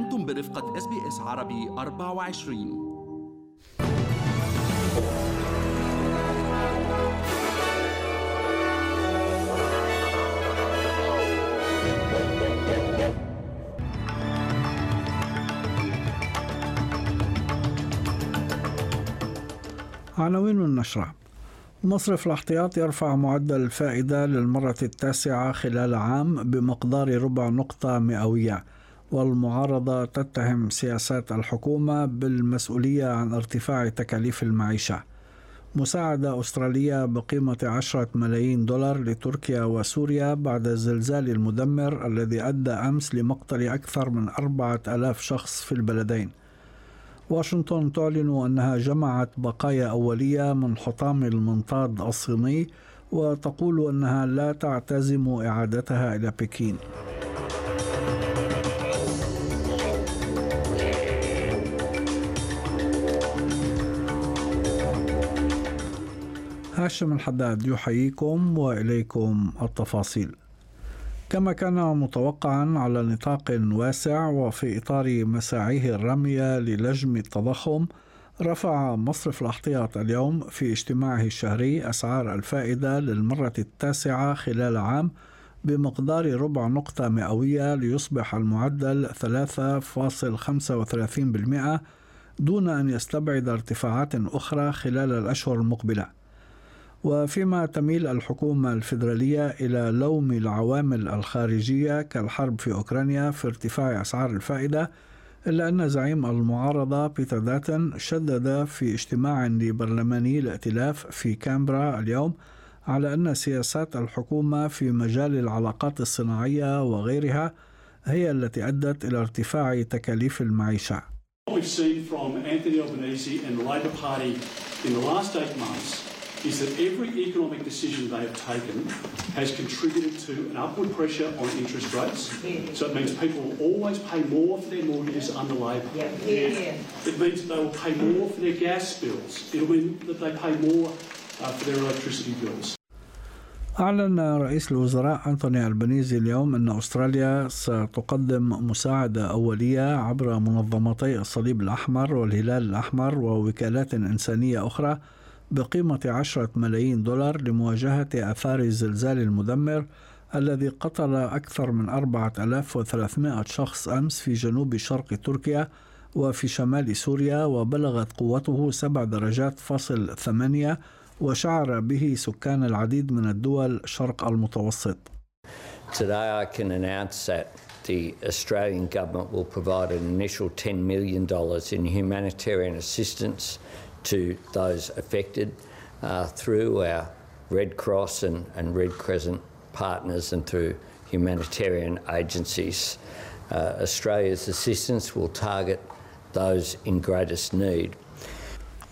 أنتم برفقة SBS عربي 24 عناوين النشرة مصرف الاحتياط يرفع معدل الفائدة للمرة التاسعة خلال عام بمقدار ربع نقطة مئوية. والمعارضة تتهم سياسات الحكومة بالمسؤولية عن ارتفاع تكاليف المعيشة. مساعدة أسترالية بقيمة عشرة ملايين دولار لتركيا وسوريا بعد الزلزال المدمر الذي أدى أمس لمقتل أكثر من أربعة ألاف شخص في البلدين. واشنطن تعلن أنها جمعت بقايا أولية من حطام المنطاد الصيني وتقول أنها لا تعتزم إعادتها إلى بكين. هاشم الحداد يحييكم وإليكم التفاصيل. كما كان متوقعا على نطاق واسع وفي إطار مساعيه الراميه للجم التضخم رفع مصرف الاحتياط اليوم في اجتماعه الشهري أسعار الفائدة للمرة التاسعة خلال عام بمقدار ربع نقطة مئوية ليصبح المعدل 3.35% دون أن يستبعد ارتفاعات أخرى خلال الأشهر المقبلة وفيما تميل الحكومة الفيدرالية إلى لوم العوامل الخارجية كالحرب في أوكرانيا في ارتفاع أسعار الفائدة إلا أن زعيم المعارضة بيتر داتن شدد في اجتماع لبرلماني الائتلاف في كامبرا اليوم على أن سياسات الحكومة في مجال العلاقات الصناعية وغيرها هي التي أدت إلى ارتفاع تكاليف المعيشة. What we've seen from Anthony Albanese and the Labor Party in the last eight months is that every economic decision they have taken has contributed to an upward pressure on interest rates. So it means people will always pay more for their mortgages under Labor. Yeah. Yeah. It means that they will pay more for their gas bills. It'll mean that they pay more uh, for their electricity bills. أعلن رئيس الوزراء أنتوني ألبانيزي اليوم أن أستراليا ستقدم مساعدة أولية عبر منظمتي الصليب الأحمر والهلال الأحمر ووكالات إنسانية أخرى بقيمة عشرة ملايين دولار لمواجهة آثار الزلزال المدمر الذي قتل أكثر من 4300 شخص أمس في جنوب شرق تركيا وفي شمال سوريا وبلغت قوته سبع درجات فاصل ثمانية وشعر به سكان العديد من الدول شرق المتوسط. Today I can announce that the Australian government will provide an initial $10 million in humanitarian assistance to those affected uh, through our Red Cross and, and, Red Crescent partners and through humanitarian agencies. Uh, Australia's assistance will target those in greatest need.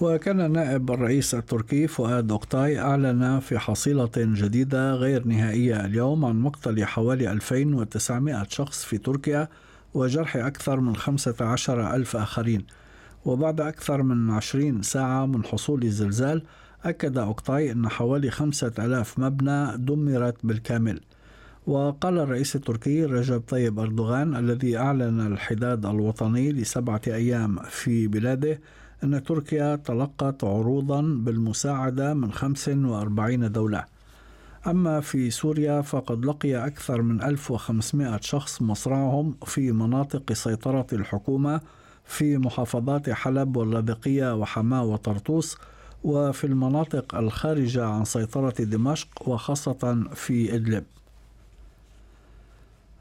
وكان نائب الرئيس التركي فؤاد أوكتاي أعلن في حصيلة جديدة غير نهائية اليوم عن مقتل حوالي 2900 شخص في تركيا وجرح أكثر من 15 ألف آخرين وبعد أكثر من 20 ساعة من حصول الزلزال أكد أوكتاي أن حوالي خمسة ألاف مبنى دمرت بالكامل. وقال الرئيس التركي رجب طيب أردوغان الذي أعلن الحداد الوطني لسبعة أيام في بلاده أن تركيا تلقت عروضا بالمساعدة من 45 دولة. أما في سوريا فقد لقي أكثر من 1500 شخص مصرعهم في مناطق سيطرة الحكومة في محافظات حلب واللاذقية وحماة وطرطوس وفي المناطق الخارجة عن سيطرة دمشق وخاصة في إدلب.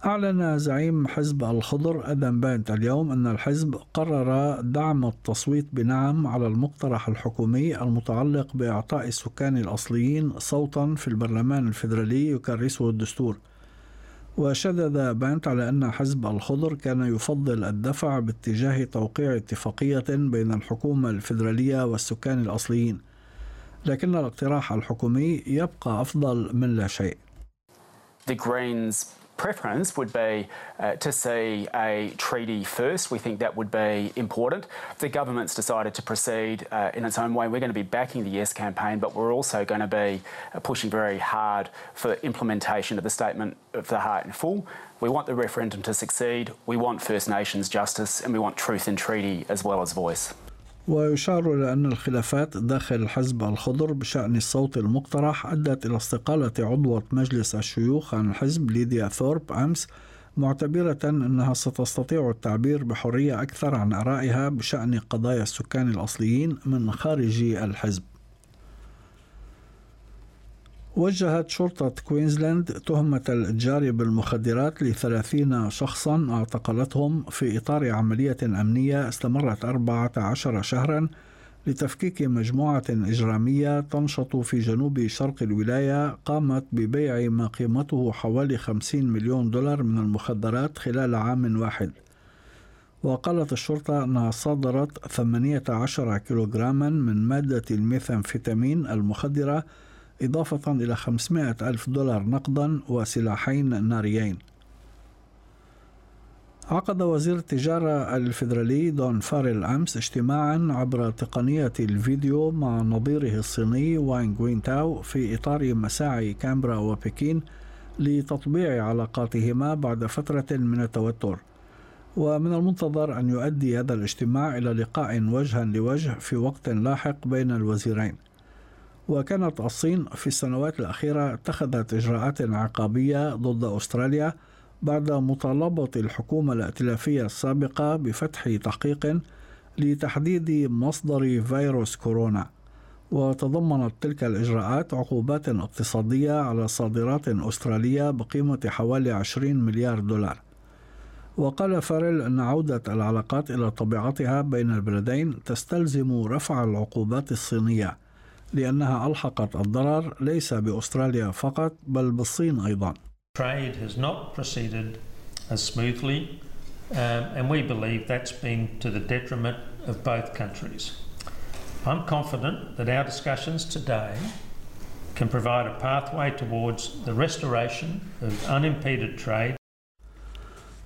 أعلن زعيم حزب الخضر أدم بانت اليوم أن الحزب قرر دعم التصويت بنعم على المقترح الحكومي المتعلق بإعطاء السكان الأصليين صوتا في البرلمان الفيدرالي يكرسه الدستور. وشدد بانت على أن حزب الخضر كان يفضل الدفع باتجاه توقيع اتفاقية بين الحكومة الفيدرالية والسكان الأصليين لكن الاقتراح الحكومي يبقى أفضل من لا شيء. The Greens preference would be uh, to see a treaty first. We think that would be important. The government's decided to proceed uh, in its own way. We're going to be backing the Yes campaign, but we're also going to be uh, pushing very hard for implementation of the Statement of the Heart in full. We want the referendum to succeed. We want First Nations justice, and we want truth in treaty as well as voice. ويشار إلى أن الخلافات داخل حزب الخضر بشأن الصوت المقترح أدت إلى استقالة عضوة مجلس الشيوخ عن الحزب ليديا ثورب أمس معتبرة أنها ستستطيع التعبير بحرية أكثر عن آرائها بشأن قضايا السكان الأصليين من خارج الحزب. وجهت شرطة كوينزلاند تهمة الإتجار بالمخدرات لثلاثين شخصا اعتقلتهم في إطار عملية أمنية استمرت 14 شهرا لتفكيك مجموعة إجرامية تنشط في جنوب شرق الولاية قامت ببيع ما قيمته حوالي 50 مليون دولار من المخدرات خلال عام واحد. وقالت الشرطة أنها صادرت 18 كيلوغراما من مادة الميثامفيتامين المخدرة إضافة إلى 500 ألف دولار نقدا وسلاحين ناريين. عقد وزير التجارة الفيدرالي دون فاريل أمس اجتماعا عبر تقنية الفيديو مع نظيره الصيني وانغ تاو في إطار مساعي كامبرا وبكين لتطبيع علاقاتهما بعد فترة من التوتر. ومن المنتظر أن يؤدي هذا الاجتماع إلى لقاء وجها لوجه في وقت لاحق بين الوزيرين. وكانت الصين في السنوات الأخيرة اتخذت إجراءات عقابية ضد أستراليا بعد مطالبة الحكومة الائتلافية السابقة بفتح تحقيق لتحديد مصدر فيروس كورونا. وتضمنت تلك الإجراءات عقوبات اقتصادية على صادرات أسترالية بقيمة حوالي 20 مليار دولار. وقال فارل أن عودة العلاقات إلى طبيعتها بين البلدين تستلزم رفع العقوبات الصينية. لأنها ألحقت الضرر ليس بأستراليا فقط بل بالصين أيضا. Trade has not proceeded as smoothly um, and we believe that's been to the detriment of both countries. I'm confident that our discussions today can provide a pathway towards the restoration of unimpeded trade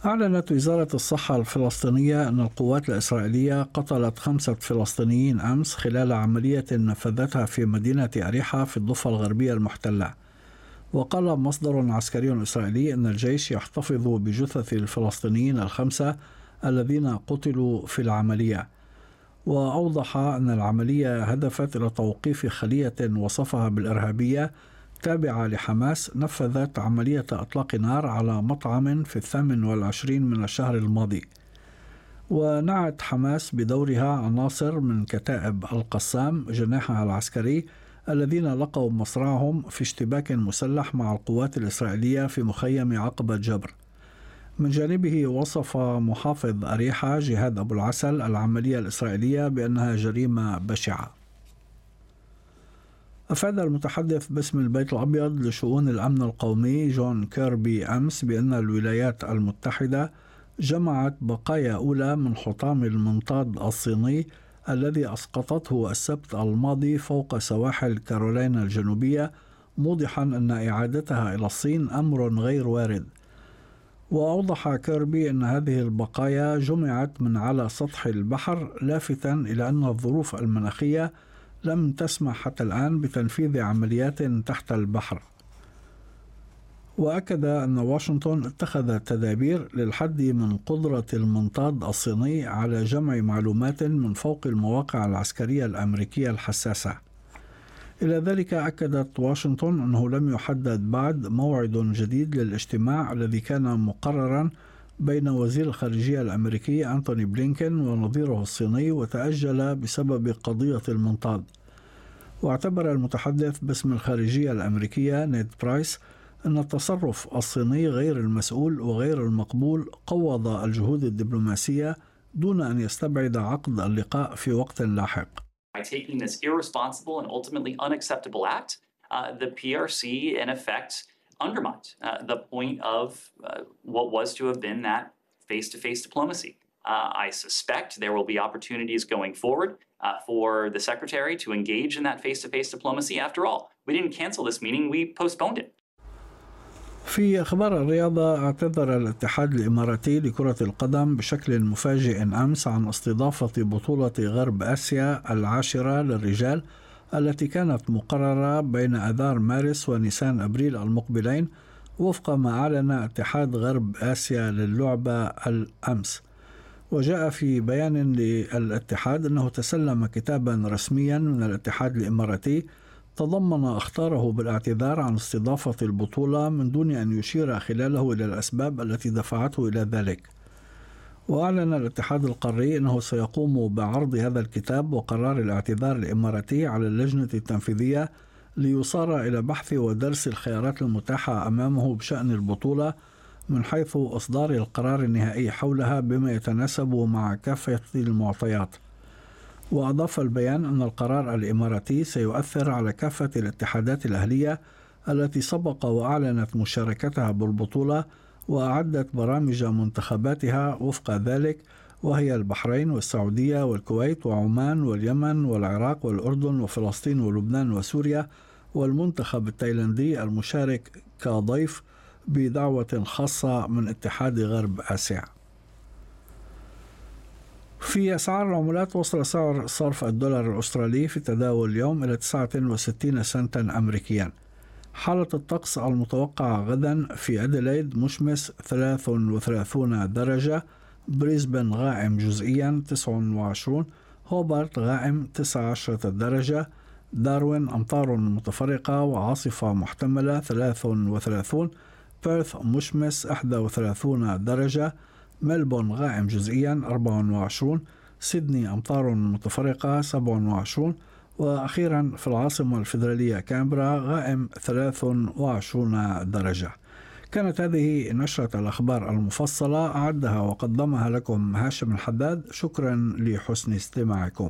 أعلنت وزارة الصحة الفلسطينية أن القوات الإسرائيلية قتلت خمسة فلسطينيين أمس خلال عملية نفذتها في مدينة أريحة في الضفة الغربية المحتلة. وقال مصدر عسكري إسرائيلي أن الجيش يحتفظ بجثث الفلسطينيين الخمسة الذين قتلوا في العملية. وأوضح أن العملية هدفت إلى توقيف خلية وصفها بالإرهابية تابعة لحماس نفذت عملية إطلاق نار على مطعم في الثامن والعشرين من الشهر الماضي. ونعت حماس بدورها عناصر من كتائب القسام جناحها العسكري الذين لقوا مصرعهم في اشتباك مسلح مع القوات الإسرائيلية في مخيم عقبة جبر من جانبه وصف محافظ أريحة جهاد أبو العسل العملية الإسرائيلية بأنها جريمة بشعة. أفاد المتحدث باسم البيت الأبيض لشؤون الأمن القومي جون كيربي أمس بأن الولايات المتحدة جمعت بقايا أولى من حطام المنطاد الصيني الذي أسقطته السبت الماضي فوق سواحل كارولاينا الجنوبية موضحا أن إعادتها إلى الصين أمر غير وارد. وأوضح كيربي أن هذه البقايا جمعت من على سطح البحر لافتا إلى أن الظروف المناخية لم تسمح حتى الآن بتنفيذ عمليات تحت البحر وأكد أن واشنطن اتخذت تدابير للحد من قدرة المنطاد الصيني على جمع معلومات من فوق المواقع العسكرية الأمريكية الحساسة. إلى ذلك أكدت واشنطن أنه لم يحدد بعد موعد جديد للاجتماع الذي كان مقررا بين وزير الخارجية الأمريكي أنتوني بلينكين ونظيره الصيني وتأجل بسبب قضية المنطاد واعتبر المتحدث باسم الخارجية الأمريكية نيد برايس أن التصرف الصيني غير المسؤول وغير المقبول قوض الجهود الدبلوماسية دون أن يستبعد عقد اللقاء في وقت لاحق. By taking this irresponsible and ultimately unacceptable act, uh, the PRC in effect undermined uh, the point of uh, what was to have been that face to face diplomacy. Uh, I suspect there will be opportunities going forward uh, for the Secretary to engage in that face to face diplomacy. After all, we didn't cancel this meeting, we postponed it. في أخبار الرياضة اعتذر الاتحاد الإماراتي لكرة القدم بشكل مفاجئ أمس عن استضافة بطولة غرب آسيا العاشرة للرجال التي كانت مقررة بين أذار مارس ونيسان أبريل المقبلين وفق ما أعلن اتحاد غرب آسيا للعبة الأمس وجاء في بيان للاتحاد أنه تسلم كتابا رسميا من الاتحاد الإماراتي تضمن أخطاره بالاعتذار عن استضافة البطولة من دون أن يشير خلاله إلى الأسباب التي دفعته إلى ذلك. وأعلن الاتحاد القاري أنه سيقوم بعرض هذا الكتاب وقرار الاعتذار الإماراتي على اللجنة التنفيذية ليصار إلى بحث ودرس الخيارات المتاحة أمامه بشأن البطولة من حيث إصدار القرار النهائي حولها بما يتناسب مع كافة المعطيات. وأضاف البيان أن القرار الإماراتي سيؤثر على كافة الاتحادات الأهلية التي سبق وأعلنت مشاركتها بالبطولة وأعدت برامج منتخباتها وفق ذلك وهي البحرين والسعودية والكويت وعمان واليمن والعراق والأردن وفلسطين ولبنان وسوريا والمنتخب التايلاندي المشارك كضيف بدعوة خاصة من اتحاد غرب آسيا. في أسعار العملات وصل سعر صرف الدولار الأسترالي في التداول اليوم إلى 69 سنتا أمريكيا. حالة الطقس المتوقعة غدا في أديلايد مشمس 33 درجة بريسبن غائم جزئيا 29 هوبارت غائم 19 درجة داروين أمطار متفرقة وعاصفة محتملة 33 بيرث مشمس 31 درجة ملبون غائم جزئيا 24 سيدني أمطار متفرقة 27 وأخيرا في العاصمة الفيدرالية كامبرا غائم 23 درجة. كانت هذه نشرة الأخبار المفصلة أعدها وقدمها لكم هاشم الحداد. شكرا لحسن استماعكم.